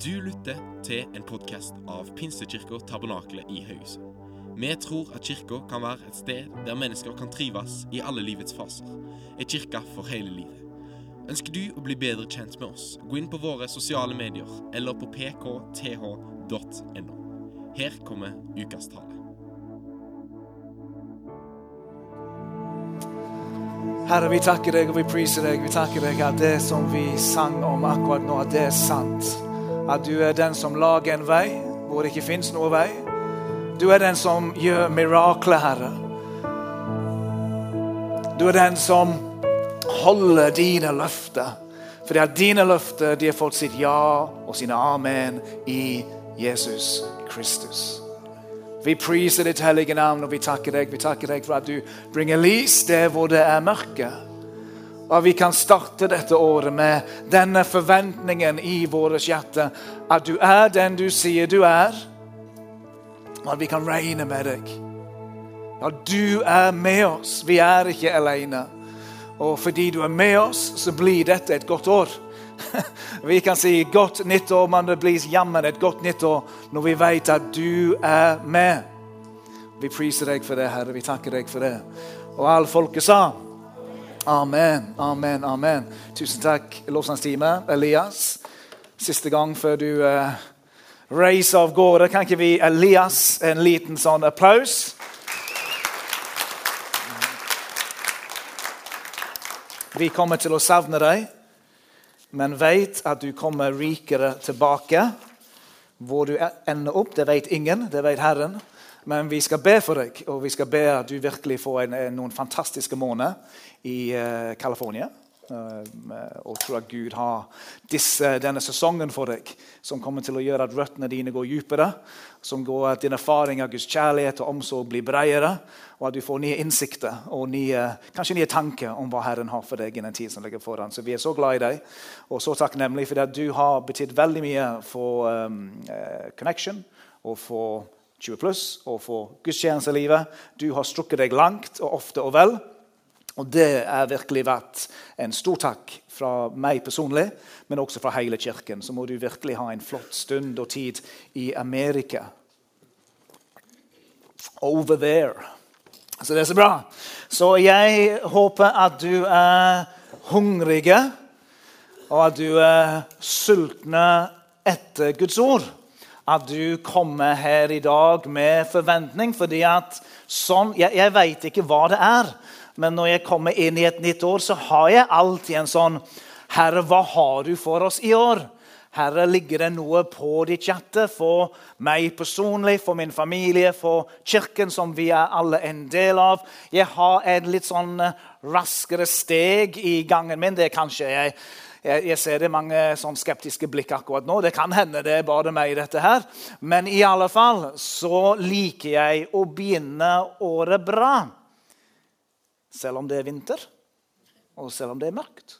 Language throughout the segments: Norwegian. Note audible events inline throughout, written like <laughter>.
Du lytter til en podkast av Pinsekirka Tabernakelet i Haugesund. Vi tror at kirka kan være et sted der mennesker kan trives i alle livets faser. En kirke for hele livet. Ønsker du å bli bedre kjent med oss, gå inn på våre sosiale medier eller på pkth.no. Her kommer ukas tale. Herre, vi takker deg og vi priser deg. Vi takker deg at det som vi sang om akkurat nå, at det er sant. At du er den som lager en vei hvor det ikke fins noe vei. Du er den som gjør mirakler, Herre. Du er den som holder dine løfter. Fordi at dine løfter de har fått sitt ja og sine amen i Jesus Kristus. Vi priser ditt hellige navn og vi takker deg. Vi takker deg for at du bringer lys der hvor det er mørke. Og at vi kan starte dette året med denne forventningen i vårt hjerte. At du er den du sier du er. Og at vi kan regne med deg. At du er med oss. Vi er ikke alene. Og fordi du er med oss, så blir dette et godt år. <laughs> Vi kan si godt nyttår, men det blir jammen et godt nyttår når vi vet at du er med. Vi priser deg for det, Herre. Vi takker deg for det. Og alle folket sa amen, amen, amen. Tusen takk, lovsangstime. Elias, siste gang før du uh, reiser av gårde, kan ikke vi Elias en liten sånn applaus? Vi kommer til å savne deg men vet at du kommer rikere tilbake. Hvor du ender opp, det vet ingen, det vet Herren. Men vi skal be for deg, og vi skal be at du virkelig får en, noen fantastiske måneder i uh, California. Uh, og tror at Gud har disse, denne sesongen for deg, som kommer til å gjøre at røttene dine går dypere. Som går at din erfaring av Guds kjærlighet og omsorg blir bredere. Og at du får nye innsikter og nye, kanskje nye tanker om hva Herren har for deg i den tiden som ligger foran. Så vi er så glad i deg og så takknemlige for at du har betydd veldig mye for um, uh, Connection og for 20 pluss og for gudstjenestelivet. Du har strukket deg langt og ofte og vel. Og Det er virkelig vært en stor takk fra meg personlig, men også fra hele kirken. Så må du virkelig ha en flott stund og tid i Amerika. Over there. Så det er så bra. Så jeg håper at du er hungrige, og at du er sultne etter Guds ord. At du kommer her i dag med forventning, fordi at sånn Jeg, jeg veit ikke hva det er. Men når jeg kommer inn i et nytt år, så har jeg alltid en sånn Herre, hva har du for oss i år? Herre, ligger det noe på ditt hjerte for meg personlig, for min familie, for kirken, som vi er alle en del av? Jeg har en litt sånn eh, raskere steg i gangen min. Det er kanskje jeg jeg, jeg, ser det mange sånn skeptiske blikk akkurat nå. Det kan hende det er bare meg, dette her. Men i alle fall så liker jeg å begynne året bra. Selv om det er vinter, og selv om det er mørkt,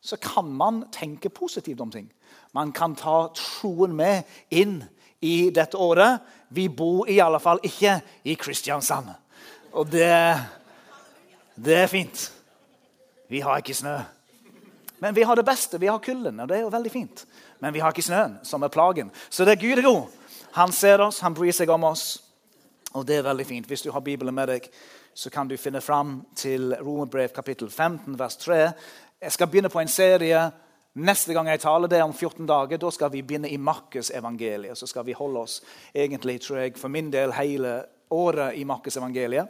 så kan man tenke positivt om ting. Man kan ta troen med inn i dette året. Vi bor i alle fall ikke i Kristiansand. Og det, det er fint. Vi har ikke snø. Men vi har det beste. Vi har kulden, og det er jo veldig fint. Men vi har ikke snøen, som er plagen. Så det er Gud er god. Han ser oss, han bryr seg om oss. Og det er veldig fint. Hvis du har Bibelen med deg, så kan du finne fram til Romerbrev kapittel 15, vers 3. Jeg skal begynne på en serie neste gang jeg taler. Det er om 14 dager. Da skal vi begynne i Markus evangeliet. Så skal vi holde oss egentlig, tror jeg, for min del hele året i Markus evangeliet.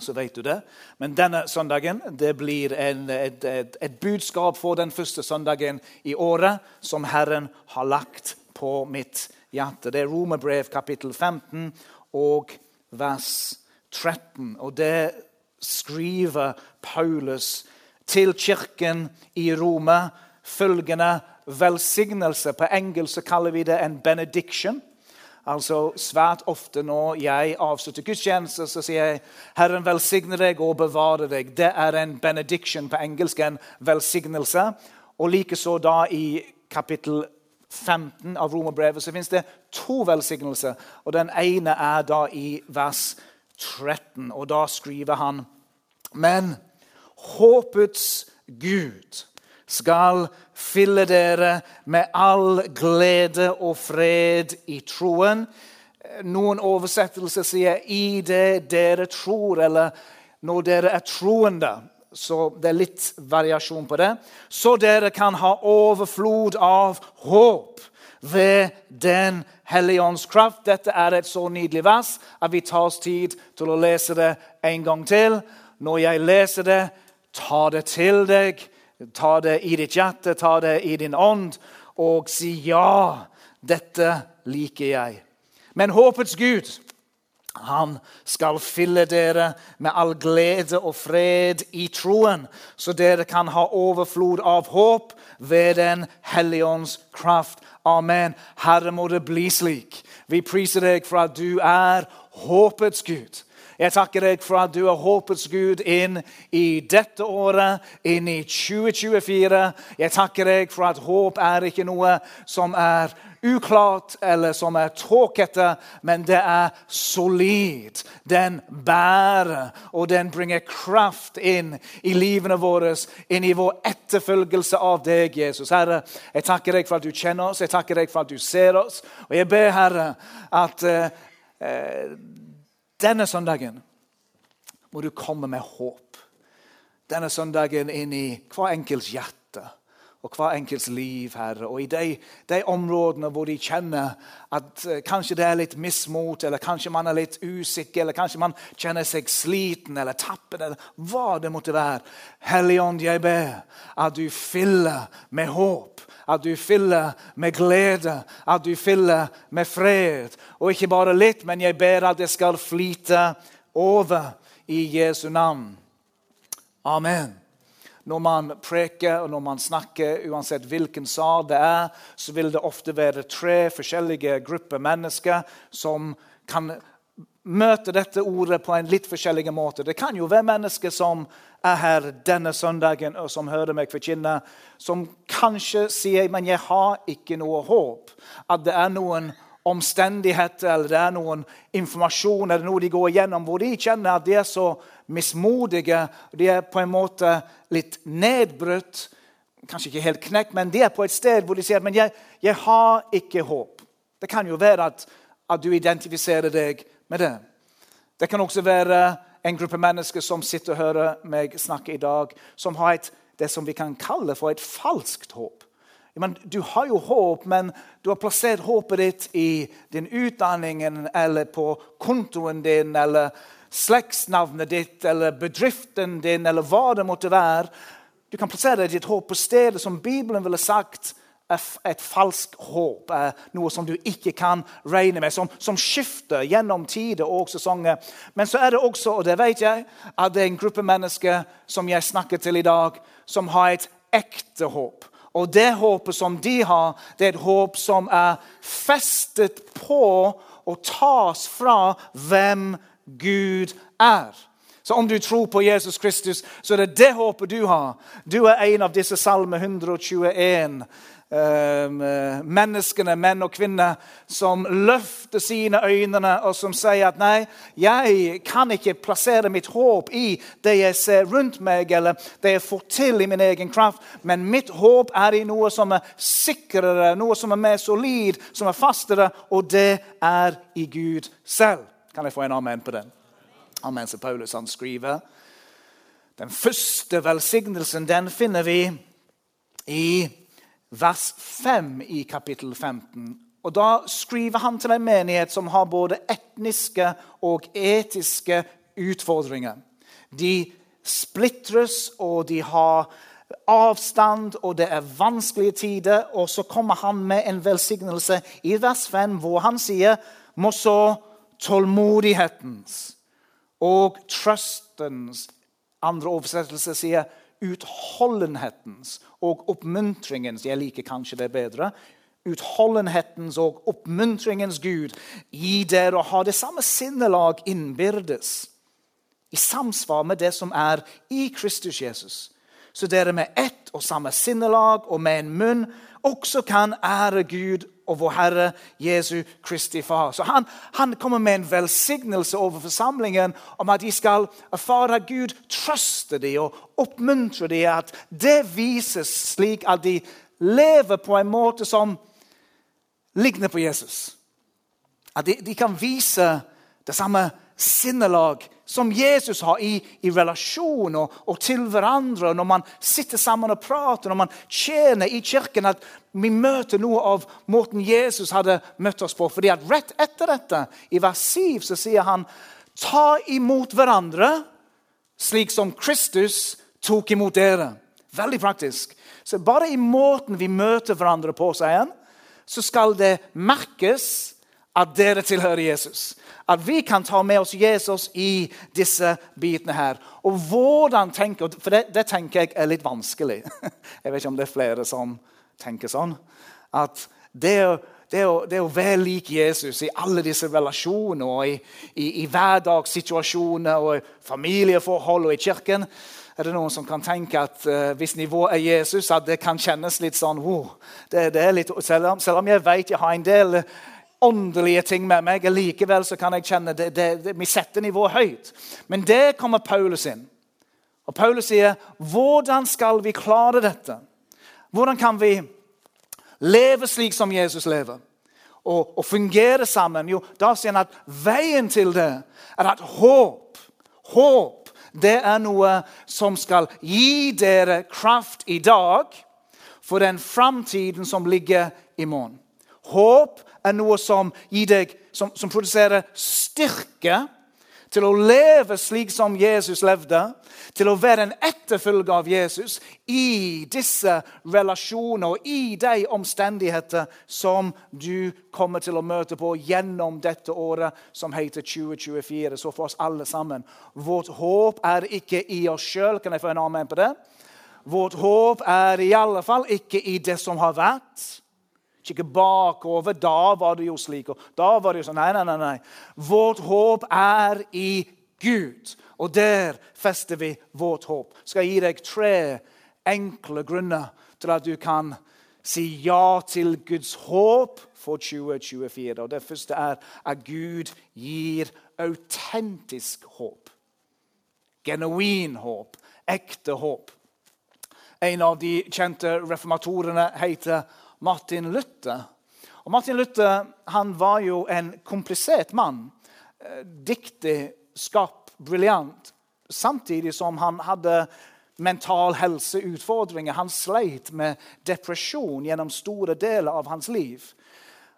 Så vet du det. Men denne søndagen det blir en, et, et, et budskap for den første søndagen i året som Herren har lagt på mitt hjerte. Det er Romerbrev kapittel 15 og vers 13. Og det skriver Paulus til kirken i Roma følgende velsignelse. På engelsk kaller vi det en benediction. Altså Svært ofte når jeg avslutter gudstjenester, så sier jeg 'Herren velsigne deg og bevare deg'. Det er en benediction på engelsk, en velsignelse. Og likeså da i kapittel 15 av Romerbrevet så fins det to velsignelser. Og den ene er da i vers 13. Og da skriver han Men håpets Gud, skal fylle dere med all glede og fred i troen. Noen oversettelser sier 'i det dere tror', eller 'når dere er troende'. Så det er litt variasjon på det. Så dere kan ha overflod av håp ved Den hellige ånds kraft. Dette er et så nydelig vers at vi tar oss tid til å lese det en gang til. Når jeg leser det, ta det til deg. Ta det i ditt hjerte, ta det i din ånd, og si ja, dette liker jeg. Men håpets Gud, han skal fylle dere med all glede og fred i troen, så dere kan ha overflod av håp ved Den hellige ånds kraft. Amen. Herre, må det bli slik. Vi priser deg for at du er håpets Gud. Jeg takker deg for at du er håpets Gud inn i dette året, inn i 2024. Jeg takker deg for at håp er ikke noe som er uklart eller som er tåkete, men det er solid. Den bærer, og den bringer kraft inn i livene våre, inn i vår etterfølgelse av deg, Jesus. Herre, jeg takker deg for at du kjenner oss, jeg takker deg for at du ser oss. Og jeg ber, Herre, at uh, denne søndagen må du komme med håp. Denne søndagen inn i hver enkelts hjerte og hver enkelts liv, Herre. Og i de, de, områdene hvor de kjenner at uh, kanskje det er litt mismot, eller kanskje man er litt usikker, eller kanskje man kjenner seg sliten eller tappen, eller hva det måtte være. Helligånd, jeg ber at du fyller med håp at du fyller med glede, at du fyller med fred. Og ikke bare litt, men jeg ber at det skal flyte over i Jesu navn. Amen. Når man preker og når man snakker, uansett hvilken sal det er, så vil det ofte være tre forskjellige grupper mennesker som kan møte dette ordet på en litt forskjellig måte. Det kan jo være mennesker som er her denne søndagen og som hører meg forkynne, som kanskje sier men jeg har ikke noe håp. At det er noen omstendigheter eller det er noen informasjon eller noe de går igjennom hvor de kjenner at de er så mismodige. De er på en måte litt nedbrutt. Kanskje ikke helt knekt, men de er på et sted hvor de sier men jeg, jeg har ikke håp. Det kan jo være at, at du identifiserer deg med det. Det kan også være en gruppe mennesker som sitter og hører meg snakke i dag, som har et, det som vi kan kalle for et falskt håp. Men du har jo håp, men du har plassert håpet ditt i din utdanning eller på kontoen din eller slektsnavnet ditt eller bedriften din eller hva det måtte være. Du kan plassere ditt håp på stedet som Bibelen ville sagt er et falskt håp, noe som du ikke kan regne med, som, som, skifter gjennom tider og sesonger. Men så er det også, og det vet jeg, at det er en gruppe mennesker som jeg snakker til i dag, som har et ekte håp. Og det håpet som de har, det er et håp som er festet på og tas fra hvem Gud er. Så om du tror på Jesus Kristus, så er det det håpet du har. Du er en av disse salme 121 Ehm, eh, menneskene, menn og kvinner, som løfter sine øyne og som sier at nei, jeg kan ikke plassere mitt håp i det jeg ser rundt meg, eller det jeg får til i min egen kraft, men mitt håp er i noe som er sikrere, noe som er mer solid, som er fastere, og det er i Gud selv. Kan jeg få en amen på den? Amen, som Paulus han skriver. Den første velsignelsen den finner vi i vers 5 i kapittel 15. Og Da skriver han til en menighet som har både etniske og etiske utfordringer. De splitres, og de har avstand, og det er vanskelige tider. Og så kommer han med en velsignelse i vers 5, hvor han sier må så tålmodighetens og trøstens Andre oversettelser sier utholdenhetens og oppmuntringens Jeg liker kanskje det bedre. Utholdenhetens og oppmuntringens Gud gi dere å ha det samme sinnelag innbyrdes. I samsvar med det som er i Kristus Jesus. Så dere med ett og samme sinnelag og med en munn også kan ære Gud og vår Herre Jesu Kristi Far. Så han, han, kommer med en velsignelse over forsamlingen om at de skal erfare Gud trøster dem og oppmuntrer dem. At det vises slik at de lever på en måte som ligner på Jesus. At de, de kan vise det samme sinnelag som Jesus har i, i relasjon og, og, til hverandre. Når man sitter sammen og prater, når man tjener i kirken, at vi møter noe av måten Jesus hadde møtt oss på. Fordi at Rett etter dette, i vers 7, så sier han ta imot hverandre slik som Kristus tok imot dere. Veldig praktisk. Så Bare i måten vi møter hverandre på, sier han, så skal det merkes at dere tilhører Jesus. At vi kan ta med oss Jesus i disse bitene her. Og hvordan tenker, For det, det tenker jeg er litt vanskelig. <laughs> Jeg vet ikke om det er flere som tenker sånn. At det å, det å, det å være lik Jesus i alle disse relasjoner, og i, i, i hverdagssituasjoner, og i familieforhold og i kirken er det noen som kan tenke at uh, hvis nivået er Jesus, at det kan kjennes litt sånn wow, det, det litt, selv, om, selv om jeg vet jeg har en del åndelige ting med meg. Likevel så kan jeg kjenne det, det, det, vi setter nivået høyt. Men det kommer Paulus inn. Og Paulus sier, 'Hvordan skal vi klare dette?' Hvordan kan vi leve slik som Jesus lever? Og, og fungere sammen? Jo, da sier han at veien til det er at håp Håp det er noe som skal gi dere kraft i dag for den framtiden som ligger i morgen. Håp er noe som deg, som, som produserer styrke til å leve slik som Jesus levde, til å være en etterfølger av Jesus i disse relasjoner og i de omstendigheter som du kommer til å møte på gjennom dette året som heter 2024. Så for oss alle sammen. Vårt håp er ikke i oss sjøl. Kan jeg få en amen på det? Vårt håp er i alle fall ikke i det som har vært kikke bakover. Da var det jo slik. og da var det jo sånn. Nei, nei, nei. nei. Vårt håp er i Gud. Og der fester vi vårt håp. Skal jeg gi deg tre enkle grunner til at du kan si ja til Guds håp for 2024. Og Det første er at Gud gir autentisk håp. Genuin håp. Ekte håp. En av de kjente reformatorene heter Martin Luther. Og Martin Luther var jo en komplisert mann. Eh, diktig, skarp, briljant. Samtidig som han hadde mental helseutfordringer. Han sleit med depresjon gjennom store deler av hans liv.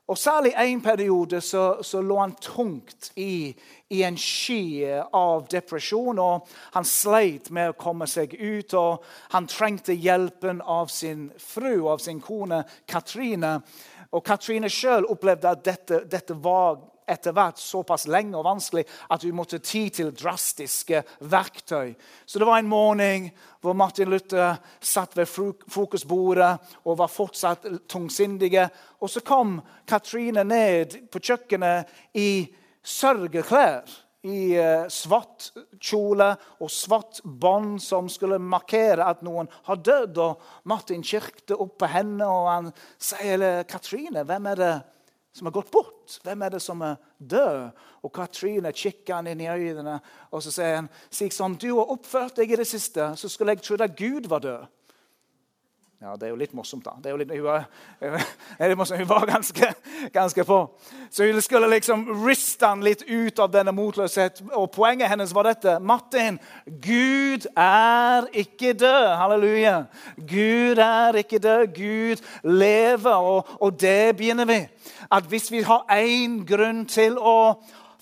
Og Særlig en periode så, så lå han tungt i, i, en sky av depresjon. og Han sleit med å komme seg ut, og han trengte hjelpen av sin fru, av sin kone Katrine. Og Katrine sjøl opplevde at dette, dette var etter hvert såpass lenge og vanskelig at vi måtte ty til drastiske verktøy. Så det var en morgen hvor Martin Luther satt ved frokostbordet og var fortsatt tungsindige. Og så kom Katrine ned på kjøkkenet i sørgeklær. I uh, svart kjole og svart bånd som skulle markere at noen har dødd. Og Martin kirkte opp på henne, og han sier, 'Katrine, hvem er det?' Som har gått bort? Hvem er det som er død? Og Katrine kikker han inn i øynene og så sier han, slik som du har oppført deg i det siste, så skulle jeg trodd at Gud var død. Ja, Det er jo litt morsomt, da. Det er jo litt, hun, <laughs> var, hun var ganske, ganske, på. Så hun skulle liksom riste han litt ut av denne motløshet. Og poenget hennes var dette. Martin, Gud er ikke død. Halleluja. Gud er ikke død. Gud lever, og, og det begynner vi. At hvis vi har én grunn til å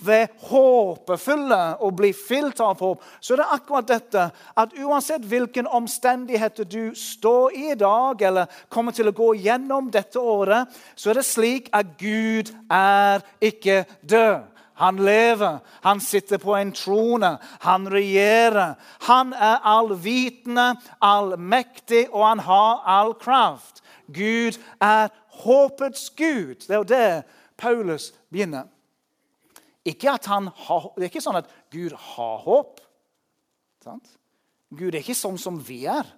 være håpefulle og bli fylt av håp, så er det akkurat dette at uansett hvilken omstendigheter du står i i dag, eller kommer til å gå gjennom dette året, så er det slik at Gud er ikke død. Han lever, han sitter på en trone, han regjerer. Han er allvitende, allmektig, og han har all kraft. Gud er håpets Gud. Det er jo det Paulus begynner. Ikke at han har, det er ikke sånn at Gud har håp. Sant? Gud er ikke sånn som vi er.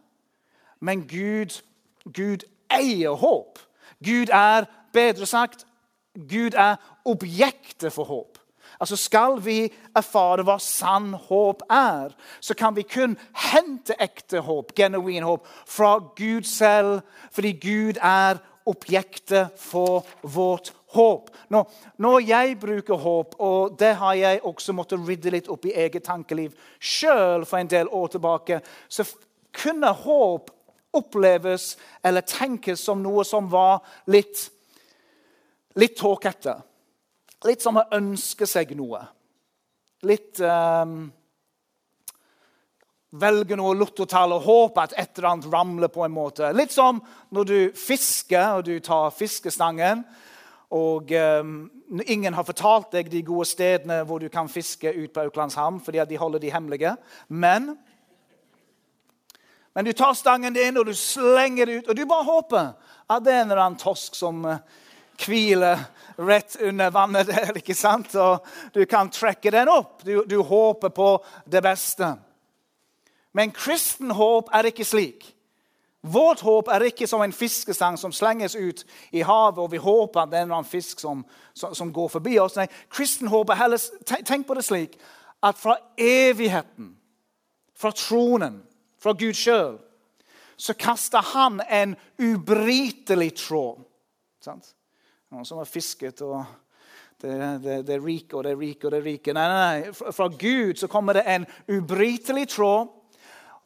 Men Gud, Gud eier håp. Gud er bedre sagt, Gud er objektet for håp. Altså Skal vi erfare hva sann håp er, så kan vi kun hente ekte håp, genuin håp, fra Gud selv, fordi Gud er objektet for vårt håp. Når, når, jeg bruker håp, og det har jeg også måttet rydde litt opp i eget tankeliv sjøl for en del år tilbake, så kunne håp oppleves eller tenkes som noe som var litt, litt tåkete. Litt som å ønske seg noe. Litt um, Velge noe lottotall og håpe at et eller annet ramler på en måte. Litt som når du fisker og du tar fiskestangen, og um, ingen har fortalt deg de gode stedene hvor du kan fiske ut på Auklandshamn, fordi de holder de hemmelige. Men, men du tar stangen din og du slenger det ut, og du bare håper at det er en eller annen tosk som uh, hviler rett under vannet der. <laughs> ikke sant? Og du kan trekke den opp. Du, du håper på det beste. Men kristen håp er ikke slik. Vårt håp er ikke som en fiskestang som slenges ut i havet, og vi håper at det er en fisk som, som, som går forbi oss. Nei, kristen håp er heller Tenk på det slik at fra evigheten, fra tronen, fra Gud sjøl, så kaster han en ubrytelig tråd. Sant? Noen som har fisket, og det, det, det, er rike og det er rike og det er rike. Nei, nei, nei. Fra Gud så kommer det en ubrytelig tråd,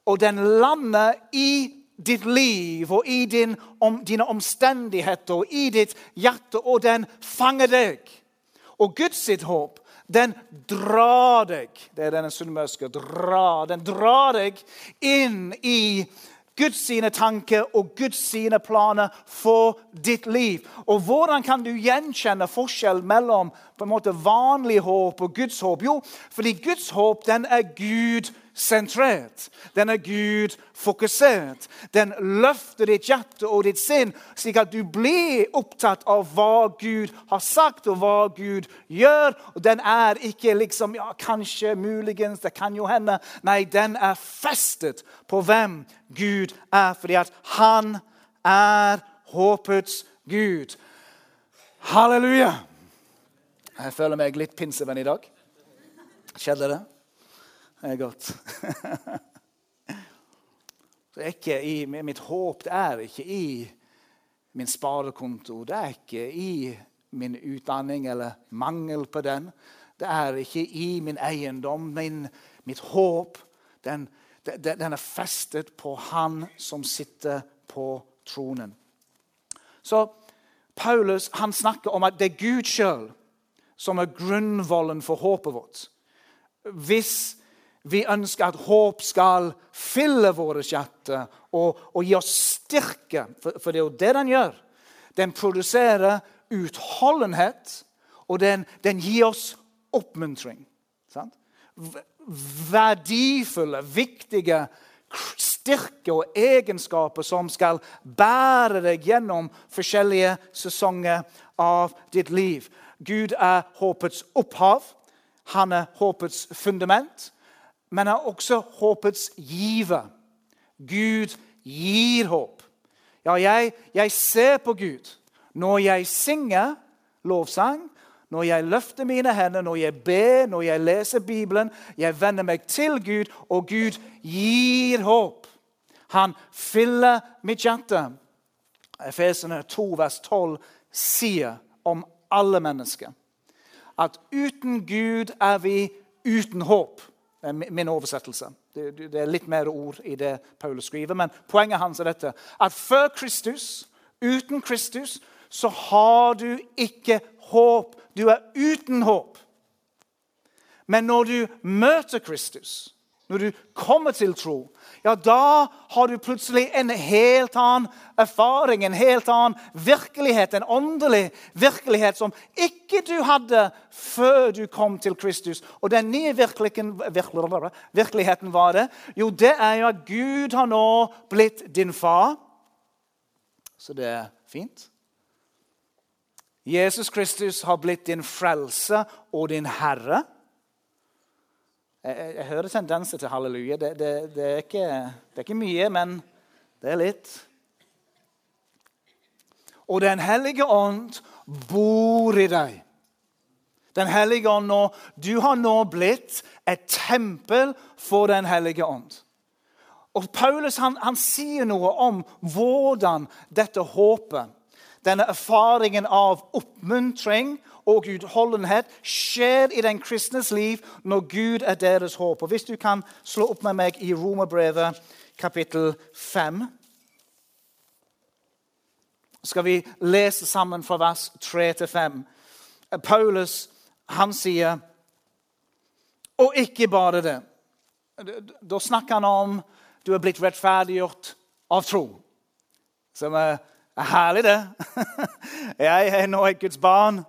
og den lander i ditt liv og i din, om, dine omstendigheter og i ditt hjerte, og den fanger deg. Og Guds sitt håp, den drar deg Det er denne sunnmørske. Dra, den drar deg inn i Guds sine tanker og Guds sine planer for ditt liv. Og Hvordan kan du gjenkjenne forskjell mellom på en måte vanlig håp og Guds håp? Jo, fordi Guds håp den er Gud sentrert. Den er Gud fokusert. Den løfter ditt hjerte og ditt sinn, slik at du blir opptatt av hva Gud har sagt, og hva Gud gjør. Og Den er ikke liksom ja, kanskje, muligens, det kan jo hende. Nei, den er festet på hvem Gud er, fordi at han er håpets Gud. Halleluja! Jeg føler meg litt pinsevenn i dag. Skjedde det? Er godt. <laughs> i, mitt håp det er ikke i min sparekonto. Det er ikke i min utdanning eller mangel på den. Det er ikke i min eiendom. Min, mitt håp den, den, er festet på Han som sitter på tronen. Så Paulus han snakker om at det er Gud sjøl som er grunnvollen for håpet vårt. Hvis vi ønsker at håp skal fylle våre hjerter og, og, gi oss styrke, for, for, det er jo det den gjør. Den produserer utholdenhet, og den, den gir oss oppmuntring. Sant? Verdifulle, viktige styrke og egenskaper som skal bære deg gjennom forskjellige sesonger av ditt liv. Gud er håpets opphav. Han er håpets fundament men er også håpets giver. Gud gir håp. Ja, jeg, jeg ser på Gud når jeg synger lovsang, når jeg løfter mine hender, når jeg ber, når jeg leser Bibelen. Jeg vender meg til Gud, og Gud gir håp. Han fyller mitt hjerte. Efesene 2, vers 12 sier om alle mennesker at uten Gud er vi uten håp. Eh, min oversettelse. Det, er litt mer ord i det Paulus skriver. Men poenget hans er dette at før Kristus, uten Kristus, så har du ikke håp. Du er uten håp. Men når du møter Kristus, når du kommer til tro, ja, da har du plutselig en helt annen erfaring, en helt annen virkelighet, en åndelig virkelighet som ikke du hadde før du kom til Kristus. Og den nye virkeligheten var det? Jo, det er jo at Gud har nå blitt din far. Så det er fint. Jesus Kristus har blitt din frelse og din herre. Jeg, jeg, hører tendenser til halleluja. Det, det, det, er ikke, det, er ikke, mye, men det er litt. Og Den hellige ånd bor i deg. Den hellige ånd nå, Du har nå blitt et tempel for Den hellige ånd. Og Paulus han, han sier noe om hvordan dette håpet, denne erfaringen av oppmuntring og utholdenhet, skjer i den kristnes liv når Gud er deres håp. Og Hvis du kan slå opp med meg i Romerbrevet kapittel 5 skal vi lese sammen fra vers 3 til 5. Paulus han sier Og ikke bare det. Da snakker han om du er blitt rettferdiggjort av tro. Som er, er herlig, det. <laughs> Jeg er nå et Guds barn.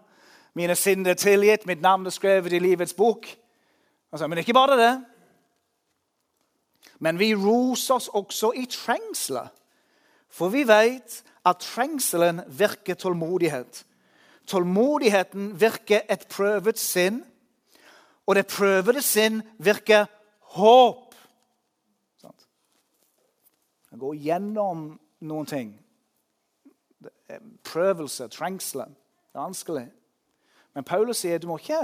Mine synder er tilgitt, mitt navn er skrevet i livets bok. Altså, men ikke bare det. Men vi roser oss også i trengselet. For vi vet at trengselen virker tålmodighet. Tålmodigheten virker et prøvet sinn, og det prøvede sinn virker håp. Det går gjennom noen ting. Prøvelse, trengsler. Det er vanskelig. Men Paulus sier du må ikke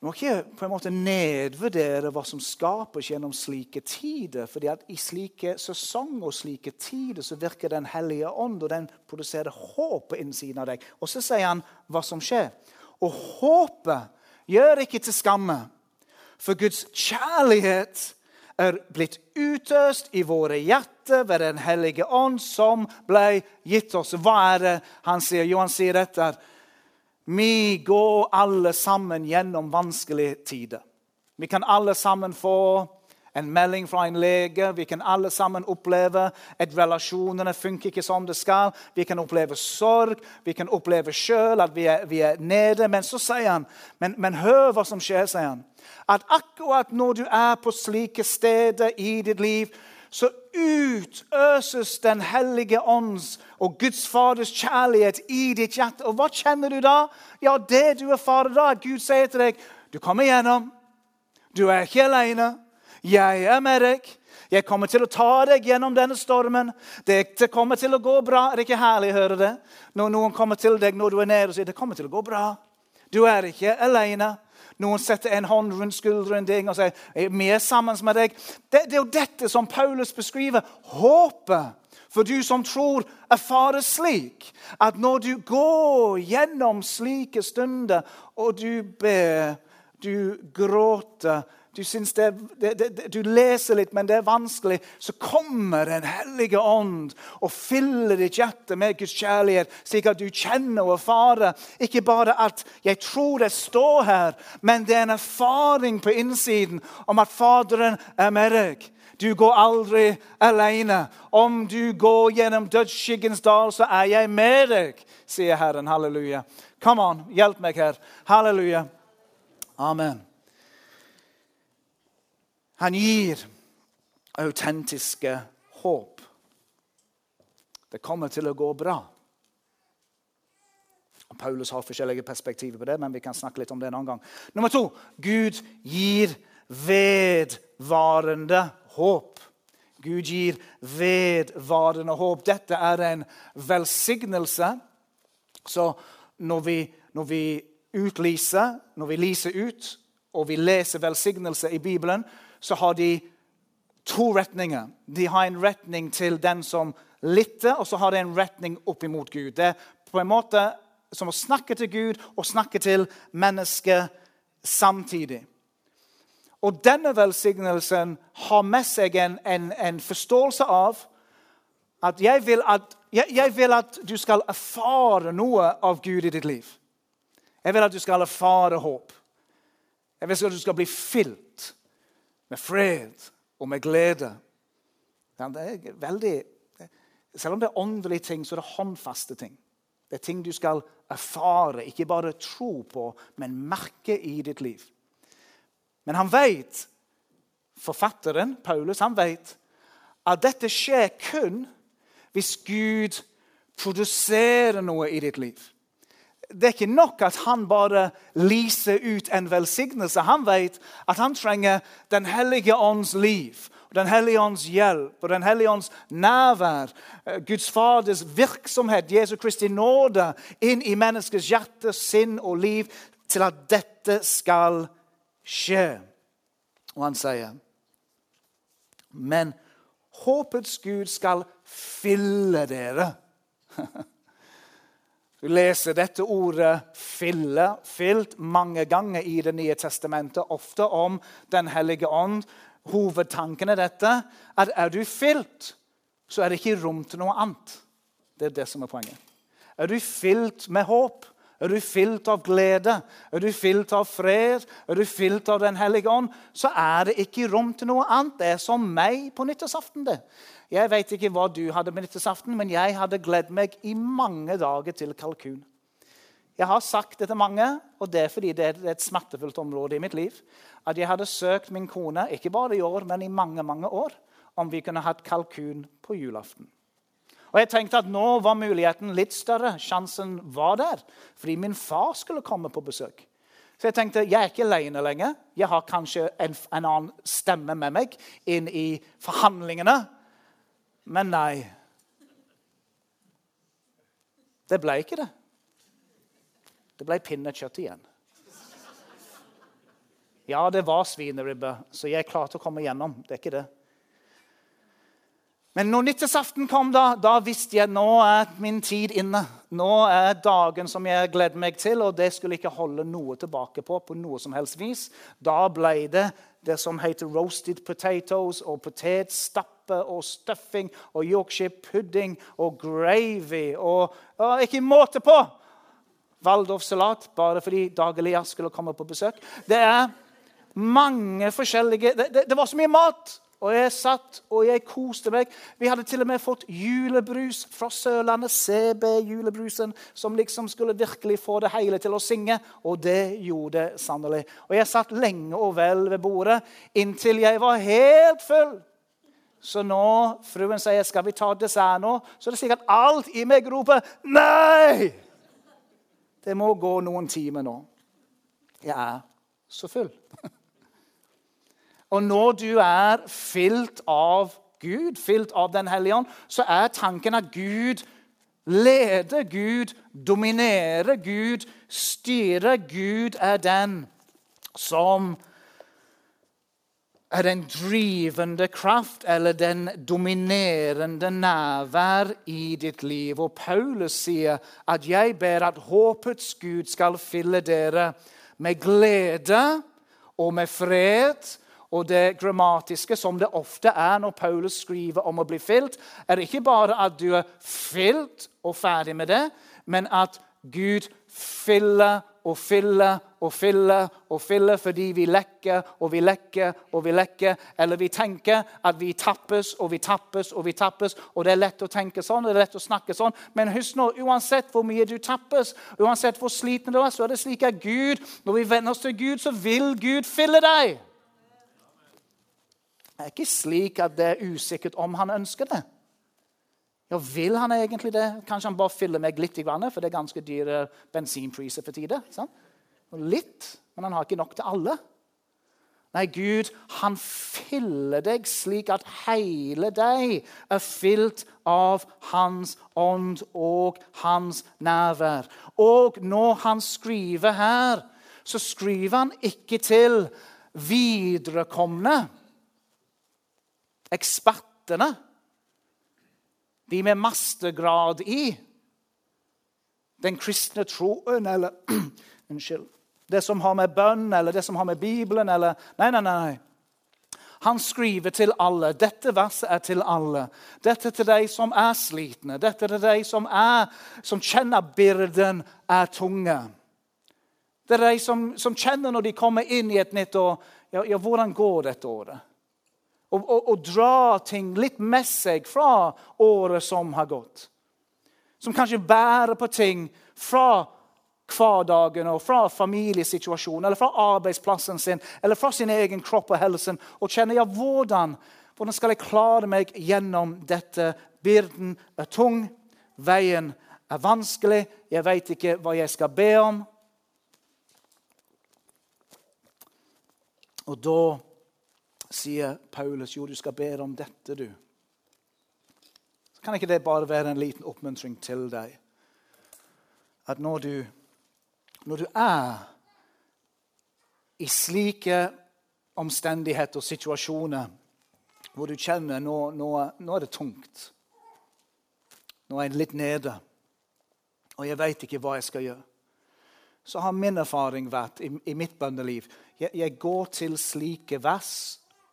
du må ikke på en måte nedvurdere hva som skapes gjennom slike tider. fordi at I slike sesonger og slike tider så virker Den hellige ånd, og den produserer håp på innsiden av deg. Og så sier han hva som skjer. Og håpet gjør ikke til skamme, for Guds kjærlighet er blitt utøst i våre hjerter ved Den hellige ånd, som ble gitt oss. Hva er det han sier? Jo, han sier dette. Vi går alle sammen gjennom vanskelige tider. Vi kan alle sammen få en melding fra en lege. Vi kan alle sammen oppleve at relasjonene funker ikke som det skal. Vi kan oppleve sorg. Vi kan oppleve sjøl at vi er, vi er, nede. Men så sier han men, men hør hva som skjer, sier han. At akkurat når du er på slike steder i ditt liv, så utøses Den hellige ånds og Guds Faders kjærlighet i ditt hjerte. Og hva kjenner du da? Ja, det du er fader da. Gud sier til deg, du kommer igjennom. Du er ikke alene. Jeg er med deg. Jeg kommer til å ta deg gjennom denne stormen. Det kommer til å gå bra. Er det ikke herlig å høre det? Når noen kommer til deg når du er nede og sier det kommer til å gå bra. Du er ikke alene. Noen setter en hånd rundt skulderen din og sier vi er sammen med deg. Det, det er jo dette som Paulus beskriver. Håpet for du som tror erfarer slik at når du går gjennom slike stunder, og du ber, du gråter du, det, det, det, du leser litt, men det er vanskelig, så kommer Den hellige ånd og fyller ditt hjerte med Guds kjærlighet, slik at du kjenner og erfarer ikke bare at 'jeg tror det står her', men det er en erfaring på innsiden om at Faderen er med deg. Du går aldri alene. Om du går gjennom dødsskyggens dal, så er jeg med deg, sier Herren. Halleluja. Come on, hjelp meg her. Halleluja. Amen. Han gir autentiske håp. Det kommer til å gå bra. Paulus har forskjellige perspektiver på det, men vi kan snakke litt om det en annen gang. Nummer to Gud gir vedvarende håp. Gud gir vedvarende håp. Dette er en velsignelse. Så når vi, når vi utlyser, når vi lyser ut, og vi leser velsignelse i Bibelen, så har de to retninger. De har en retning til den som lytter, og så har de en retning opp imot Gud. Det er på en måte som å snakke til Gud og snakke til mennesket samtidig. Og denne velsignelsen har med seg en, en, en forståelse av at jeg, at jeg vil at du skal erfare noe av Gud i ditt liv. Jeg vil at du skal erfare håp. Jeg vil at du skal bli fylt med fred og med glede. Det er veldig, selv om det er åndelige ting, så er det håndfaste ting. Det er ting du skal erfare, ikke bare tro på, men merke i ditt liv. Men han vet, forfatteren Paulus han vet, at dette skjer kun hvis Gud produserer noe i ditt liv det er ikke nok at han bare lyser ut en velsignelse. Han vet at han trenger Den hellige ånds liv Den hellige ånds hjelp og Den hellige ånds nærvær, eh, Guds Faders virksomhet, Jesu Kristi nåde inn i menneskets hjerte, sinn og liv til at dette skal skje. Og han sier Men håpets Gud skal fylle dere. <laughs> Du leser dette ordet 'fylle', 'fylt', mange ganger i Det nye testamentet, ofte om Den hellige ånd. Hovedtanken er dette at er du fylt, så er det ikke rom til noe annet. Det er det som er poenget. Er du fylt med håp, er du fylt av glede, er du fylt av fred, er du fylt av Den hellige ånd, så er det ikke rom til noe annet. Det er som meg på nyttårsaften. det. Jeg vet ikke hva du hadde på nyttårsaften, men jeg hadde gledd meg i mange dager til kalkun. Jeg har sagt det til mange, og det er fordi det er et smertefullt område i mitt liv, at jeg hadde søkt min kone, ikke bare i år, men i mange, mange år, om vi kunne hatt kalkun på julaften. Og jeg tenkte at nå var muligheten litt større. Sjansen var der. Fordi min far skulle komme på besøk. Så jeg tenkte jeg er ikke alene lenger. Jeg har kanskje en, en annen stemme med meg inn i forhandlingene. Men nei. Det ble ikke det. Det ble pinnekjøtt igjen. Ja, det var svineribbe, så jeg klarte å komme gjennom. Det er ikke det. Men når nyttårsaften kom, da, da visste jeg nå er min tid inne. Nå er dagen som jeg gleder meg til, og det skulle ikke holde noe tilbake på. på noe som helst vis. Da ble det det som heter roasted potatoes og potetstappe og stuffing og Yorkshire pudding og gravy og, og ikke måte på! Waldorf-salat bare fordi Dag Elias skulle komme på besøk. Det er mange forskjellige Det, det, det var så mye mat! Og jeg satt og jeg koste meg. Vi hadde til og med fått julebrus fra Sørlandet. CB-julebrusen, som liksom skulle virkelig få det hele til å synge. Og det gjorde det sannelig. Og jeg satt lenge og vel ved bordet inntil jeg var helt full. Så nå fruen sier 'skal vi ta dessert nå', så er det sikkert alt i meg roper 'nei'. Det må gå noen timer nå. Jeg er så full. Og når du er fylt av Gud, fylt av Den hellige ånd, så er tanken at Gud leder, Gud dominerer, Gud styrer. Gud er den som er den drivende kraft eller den dominerende nærvær i ditt liv. Og Paulus sier at 'jeg ber at håpets Gud skal fylle dere med glede og med fred' Og det grammatiske, som det ofte er når Paulus skriver om å bli fylt, er det ikke bare at du er fylt og ferdig med det, men at Gud fyller og fyller og fyller og fyller fordi vi lekker og vi lekker og vi lekker. Eller vi tenker at vi tappes og vi tappes og vi tappes. Og det er lett å tenke sånn det er lett å snakke sånn. Men husk nå, uansett hvor mye du tappes, uansett hvor sliten du er, så er det slik at Gud, når vi venner oss til Gud, så vil Gud fylle deg. Det er ikke slik at det er usikkert om han ønsker det. Ja, Vil han egentlig det? Kanskje han bare fyller meg litt, for det er ganske dyre bensinpriser for tide. Litt, men han har ikke nok til alle. Nei, Gud, han fyller deg slik at hele deg er fylt av Hans ånd og Hans nærvær. Og når han skriver her, så skriver han ikke til viderekomne ekspertene, de med mastergrad i den kristne troen eller <clears throat> Unnskyld. Det som har med bønn eller det som har med Bibelen eller Nei, nei, nei. Han skriver til alle. Dette verset er til alle. Dette til de som er slitne. Dette til de som, er, som kjenner byrden er tunge. Det er de som, som, kjenner når de kommer inn i et nytt år ja, ja, Hvordan går dette året? Og, og, og dra ting litt med seg fra året som har gått. Som kanskje bærer på ting fra hverdagen og fra familiesituasjonen eller fra arbeidsplassen sin eller fra sin egen kropp og helse. Og kjenner ja, hvordan, hvordan skal jeg klare meg gjennom dette? Byrden er tung, veien er vanskelig, jeg vet ikke hva jeg skal be om. Og da sier Paulus jo, du skal be om dette, du. Så kan ikke det bare være en liten oppmuntring til deg? At når du, når du er i slike omstendigheter og situasjoner hvor du kjenner nå, nå, nå er det tungt, nå er jeg litt nede, og jeg veit ikke hva jeg skal gjøre så har min erfaring vært i, i mitt bønneliv jeg, jeg, går til slike vers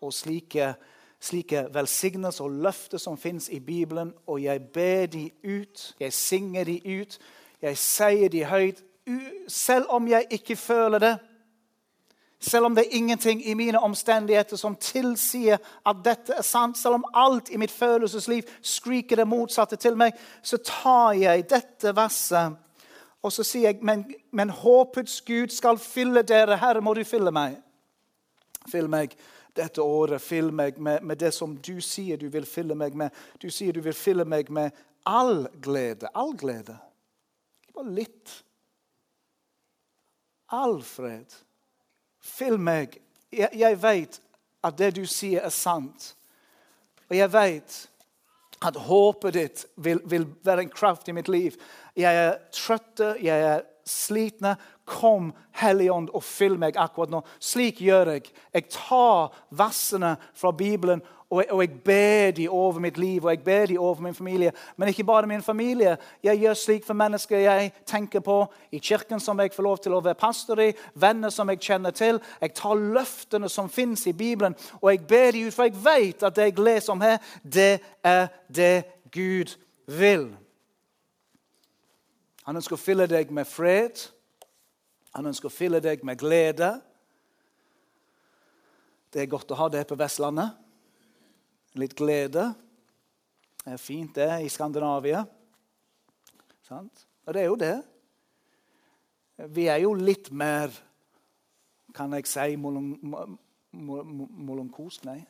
og slike, slike velsignelser og løfter som fins i Bibelen, og jeg ber de ut. Jeg synger de ut. Jeg sier de høyt, selv om jeg ikke føler det. Selv om det er ingenting i mine omstendigheter som tilsier at dette er sant, selv om alt i mitt følelsesliv skriker det motsatte til meg, så tar jeg dette verset og så sier jeg, men, men håpets Gud skal fylle dere. Herre, må du fylle meg. Fyll meg dette året. Fyll meg med, med, det som du sier du vil fylle meg med. Du sier du vil fylle meg med all glede. All glede. Ikke bare litt. All fred. Fyll meg. Jeg, jeg vet at det du sier, er sant. Og jeg vet at håpet ditt vil, vil være en kraft i mitt liv. Jeg er trøtt, jeg er slitne. Kom, Helligånd, og fyll meg akkurat nå. Slik gjør jeg. Jeg tar versene fra Bibelen og jeg, og jeg ber de over mitt liv og jeg ber de over min familie. Men ikke bare min familie. Jeg gjør slik for mennesker jeg tenker på, i kirken som jeg får lov til å være pastor i, venner som jeg kjenner til. Jeg tar løftene som fins i Bibelen, og jeg ber de ut, for jeg vet at det jeg leser om her, det er det Gud vil. Han ønsker å fylle deg med fred. Han ønsker å fylle deg med glede. Det er godt å ha det på Vestlandet. Litt glede. Det er fint, det, i Skandinavia. Sant? Og det er jo det. Vi er jo litt mer Kan jeg si molonkosk? Nei,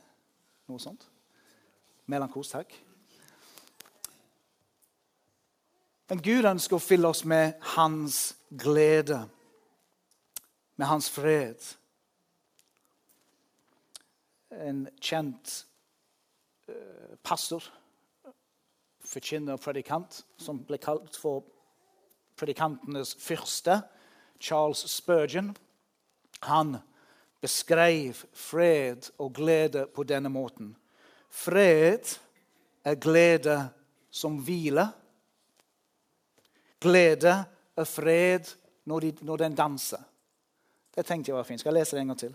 noe sånt. Melankost, takk. Men Gud ønsker å fylle oss med hans glede, med hans fred. En kjent uh, pastor, forkynner og predikant, som ble kalt for predikantenes fyrste, Charles Spurgeon, han beskrev fred og glede på denne måten. Fred er glede som hviler glede er fred når, de, når den danser. Det tenkte jeg var fint. Skal jeg lese det en gang til?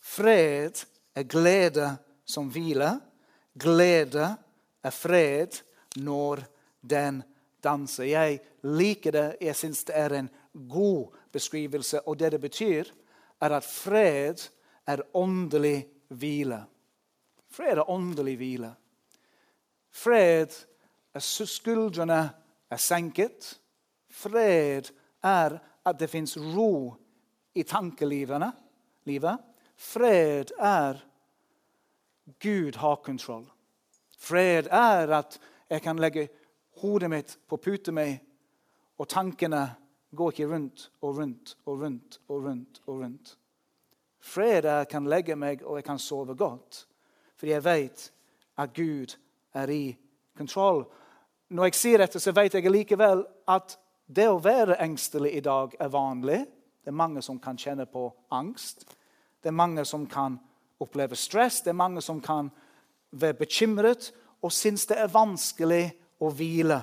Fred er glede som hviler. Glede er fred når den danser. Jeg liker det. Jeg syns det er en god beskrivelse. Og det det betyr, er at fred er åndelig hvile. Fred er åndelig hvile. Fred er skuldrene er senket. Fred er at det fins ro i tankelivet. Fred er Gud har kontroll. Fred er at jeg kan legge hodet mitt på puten min, og tankene går ikke rundt og rundt og rundt og rundt. og rundt. Fred er at jeg kan legge meg og jeg kan sove godt, fordi jeg vet at Gud er i kontroll. Når jeg sier dette, så vet jeg likevel at det å være engstelig i dag er vanlig. Det er mange som kan kjenne på angst. Det er mange som kan oppleve stress. Det er mange som kan være bekymret og synes det er vanskelig å hvile.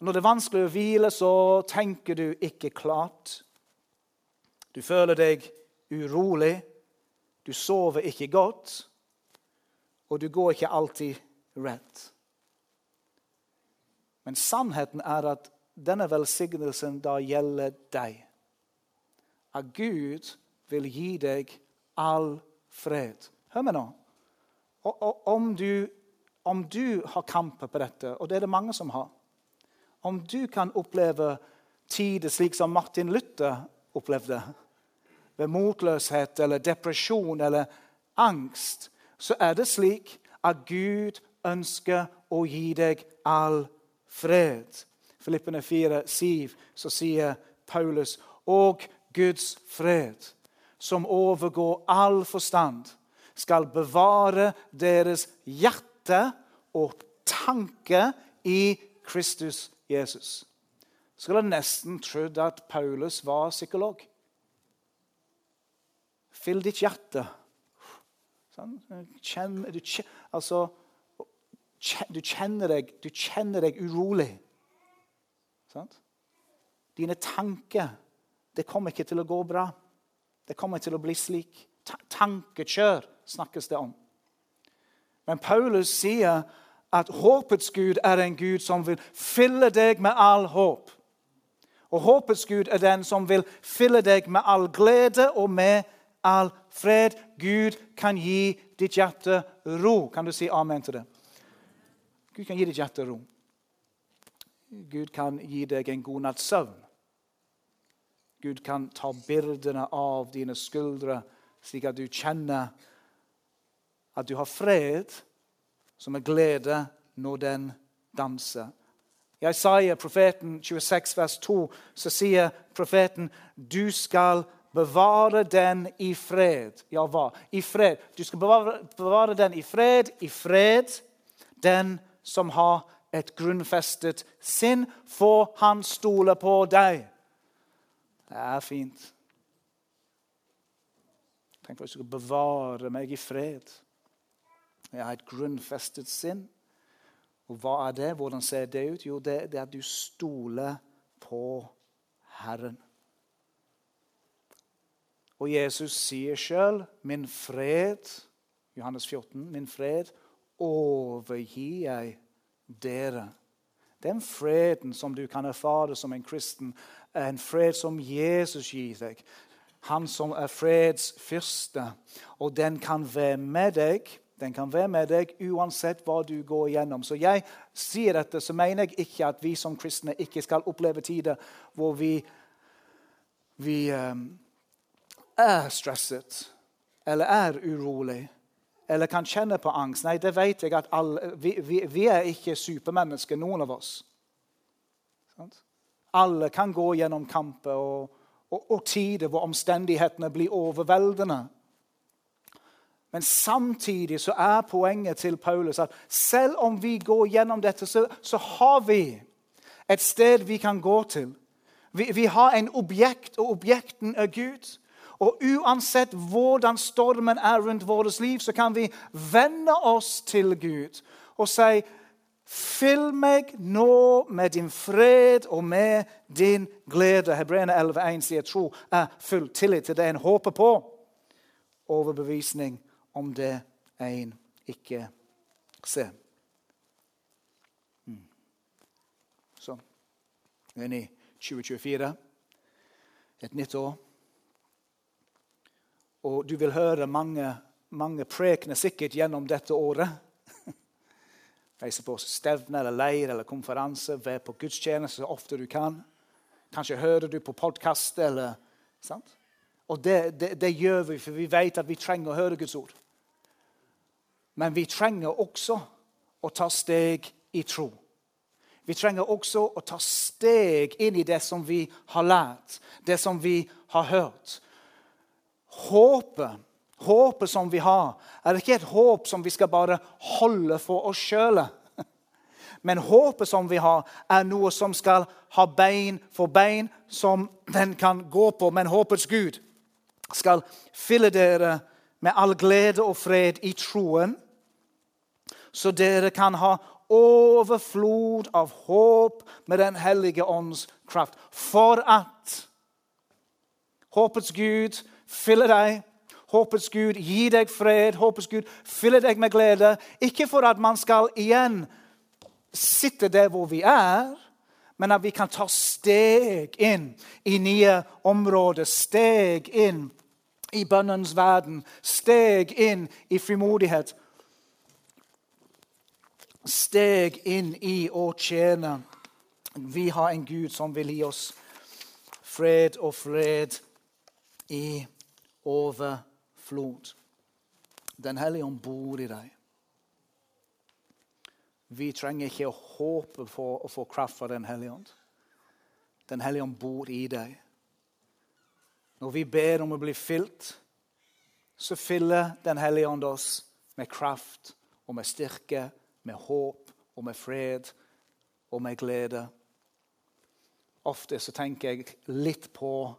Når det er vanskelig å hvile, så tenker du ikke klart. Du føler deg urolig. Du sover ikke godt. Og du går ikke alltid rett. Men sannheten er at denne velsignelsen da gjelder deg. At Gud vil gi deg all fred. Hør meg nå. Og, og, om, du, om du har kamper på dette, og det er det mange som har Om du kan oppleve tider slik som Martin Luther opplevde, ved motløshet eller depresjon eller angst, så er det slik at Gud ønsker å gi deg all fred. Filippene 4, 7, så sier Paulus og Guds fred, som overgår all forstand, skal bevare deres hjerte og tanke i Kristus Jesus. Skulle nesten trodd at Paulus var psykolog. Fyll ditt hjerte. Sånn. Kjenn, du, altså, du, kjenner deg, du kjenner deg urolig. Sånn. Dine tanker Det kommer ikke til å gå bra. Det kommer til å bli slik. Tankekjør snakkes det om. Men Paulus sier at håpets Gud er en Gud som vil fylle deg med all håp. Og håpets Gud er den som vil fylle deg med all glede og med all fred. Gud kan gi ditt hjerte ro. Kan du si amen til det? Gud kan gi ditt hjerte ro. Gud kan gi deg en god natts søvn. Gud kan ta byrdene av dine skuldre, slik at du kjenner at du har fred, som er glede når den danser. I Isaiah, profeten 26, vers 2, så sier profeten du skal bevare den i fred. Ja, hva? I fred. Du skal bevare, bevare den i fred, i fred. Den som har et grunnfestet sinn, for han stoler på deg. Det er fint. Tenk hvis du skal bevare meg i fred. Jeg har et grunnfestet sinn. Og hva er det? Hvordan ser det ut? Jo, det, det er at du stoler på Herren. Og Jesus sier sjøl, 'Min fred', Johannes 14, 'min fred overgir jeg dere'. Den freden som du kan erfare som en kristen, er en fred som Jesus gir deg. Han som er freds fyrste. Og den kan være med deg den kan være med deg uansett hva du går igjennom. Så jeg sier dette, så mener jeg ikke at vi som kristne ikke skal oppleve tider hvor vi, vi um, er stresset eller er urolig eller kan kjenne på angst. Nei, det vet jeg at alle, vi, vi, vi, er ikke supermennesker, noen av oss. Alle kan gå gjennom kamper og, og, og tider hvor omstendighetene blir overveldende. Men samtidig så er poenget til Paulus at selv om vi går gjennom dette, så, så har vi et sted vi kan gå til. Vi, vi har en objekt, og objekten er Gud. Og uansett hvordan stormen er rundt vårt liv, så kan vi vende oss til Gud og si Fyll meg nå med din fred og med din glede. Hebreerne 11,1 sier tro er full tillit til det en håper på. Overbevisning om det en ikke ser. Mm. Så vi er i 2024, et nytt år. Og du vil høre mange, mange prekener sikkert gjennom dette året. <laughs> Reise på stevne eller leir eller konferanse, være på gudstjeneste så ofte du kan. Kanskje hører du på podkast. Og det, det, det, gjør vi, for vi vet at vi trenger å høre Guds ord. Men vi trenger også å ta steg i tro. Vi trenger også å ta steg inn i det som vi har lært, det som vi har hørt. Håpet, håpet som vi har, er ikke et håp som vi skal bare holde for oss sjøl. <laughs> Men håpet som vi har, er noe som skal ha bein for bein, som den kan gå på. Men håpets Gud skal fylle dere med all glede og fred i troen så dere kan ha overflod av håp med Den hellige ånds kraft. For at håpets Gud fyller deg. Håpets Gud gir deg fred. Håpets Gud fyller deg med glede. Ikke for at man skal igjen sitte der hvor vi er, men at vi kan ta steg inn i nye områder. Steg inn i bønnens verden. Steg inn i frimodighet steg inn i å tjene. Vi har en Gud som vil gi oss fred og fred i overflod. Den hellige ånd bor i deg. Vi trenger ikke å håpe på å få kraft fra Den hellige ånd. Den hellige ånd bor i deg. Når vi ber om å bli fylt, så fyller Den hellige ånd oss med kraft og med styrke, med håp og med fred og med glede. Ofte så tenker jeg litt på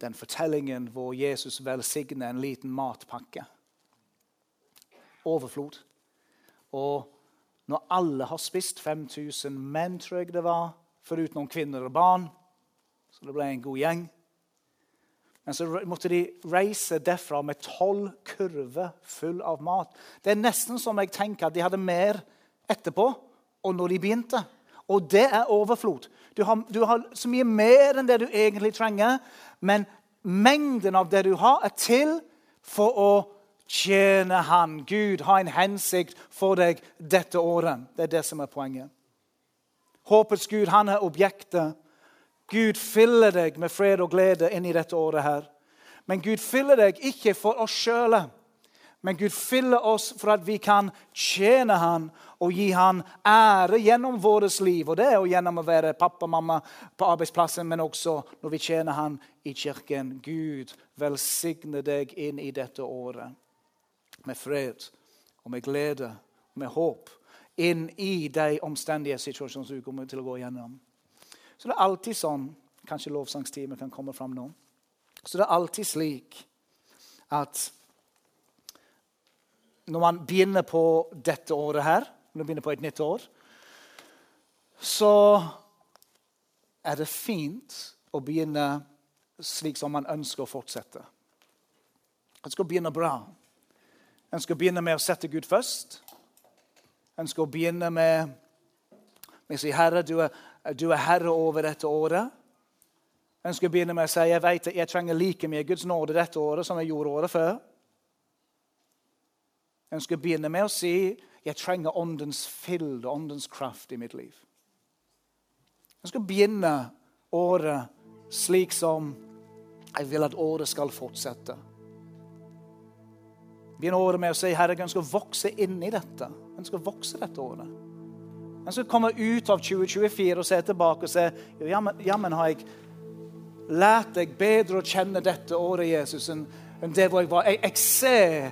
den fortellingen hvor Jesus velsigner en liten matpakke. Overflod. Og når alle har spist 5000 menn, tror jeg det var, foruten noen kvinner og barn, så det ble en god gjeng men så måtte de reise derfra med tolv kurver full av mat. Det er nesten som jeg tenker at de hadde mer etterpå og når de begynte. Og det er overflod. Du har, du har så mye mer enn det du egentlig trenger, men mengden av det du har, er til for å tjene Han. Gud har en hensikt for deg dette året. Det er det som er poenget. Håpets Gud, han er objektet Gud fyller deg med fred og glede inn i dette året her. Men Gud fyller deg ikke for oss sjøle. Men Gud fyller oss for at vi kan tjene Han og gi Han ære gjennom vårt liv. Og det er gjennom å være pappa og mamma på arbeidsplassen, men også når vi tjener Han i kirken. Gud velsigne deg inn i dette året med fred og med glede og med håp inn i de omstendige situasjonene du kommer til å gå gjennom. Så det er alltid sånn Kanskje lovsangstimen kan komme fram nå. Så det er alltid slik at når man begynner på dette året her, når man begynner på et nytt år, så er det fint å begynne slik som man ønsker å fortsette. Man skal begynne bra. En skal begynne med å sette Gud først. En skal begynne med å si, 'Herre, du er du er herre over dette året. En skal begynne med å si jeg vet at jeg trenger like mye Guds nåde dette året som jeg gjorde året før. Jeg ønsker å begynne med å si jeg trenger åndens fylde, åndens kraft i mitt liv. Jeg skal begynne året slik som jeg vil at året skal fortsette. Begynne året med å si Herre, jeg ønsker å vokse inn i dette. Jeg ønsker å vokse dette året. Han skal komme ut av 2024 og se tilbake og se jammen, jammen har jeg lært deg bedre å kjenne dette året, Jesus, enn det hvor jeg var. Jeg, jeg ser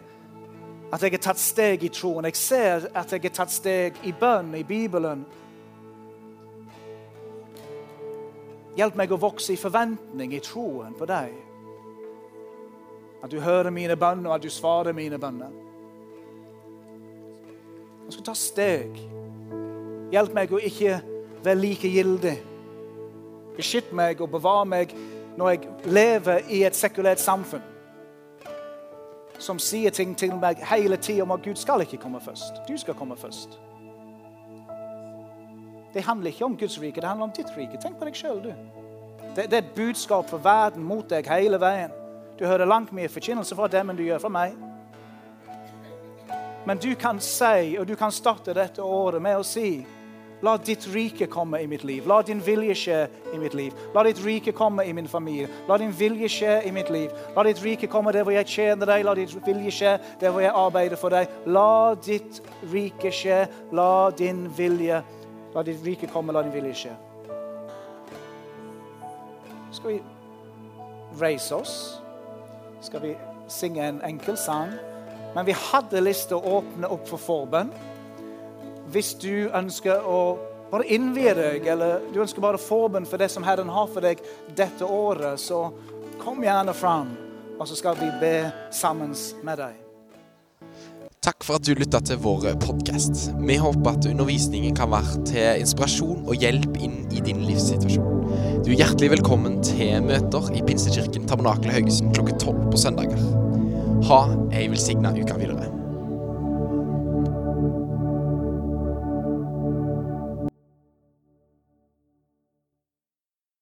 at jeg har tatt steg i troen. Jeg ser at jeg har tatt steg i bønn, i Bibelen. Hjelp meg å vokse i forventning, i troen på deg. At du hører mine bønner, og at du svarer mine bønner. Jeg skal ta steg. Hjelp meg å ikke være likegyldig. Beskytt meg og bevar meg når jeg lever i et sekulært samfunn som sier ting til meg hele tida om at Gud skal ikke komme først. Du skal komme først. Det handler ikke om Guds rike, det handler om ditt rike. Tenk på deg sjøl, du. Det, det, er et budskap for verden mot deg hele veien. Du hører langt mye forkynnelse fra dem enn du gjør fra meg. Men du kan si, og du kan starte dette året med å si La ditt rike komme i mitt liv. La din vilje skje i mitt liv. La ditt rike komme i min familie. La din vilje skje i mitt liv. La ditt rike komme der hvor jeg tjener deg. La ditt vilje skje der hvor jeg arbeider for deg. La ditt rike skje. La din vilje La ditt rike komme, la din vilje skje. Skal vi reise oss? Skal vi synge en enkel sang? Men vi hadde lyst til å åpne opp for forbønn hvis du ønsker å bare innvie deg, eller du ønsker bare forbønn for det som Herren har for deg dette året, så kom gjerne fram, og så skal vi be sammen med deg. Takk for at du lytta til vår podkast. Vi håper at undervisningen kan være til inspirasjon og hjelp inn i din livssituasjon. Du er hjertelig velkommen til møter i Pinsekirken Tabernakel Haugesund klokken tolv på søndager. Ha ei velsigna uke videre.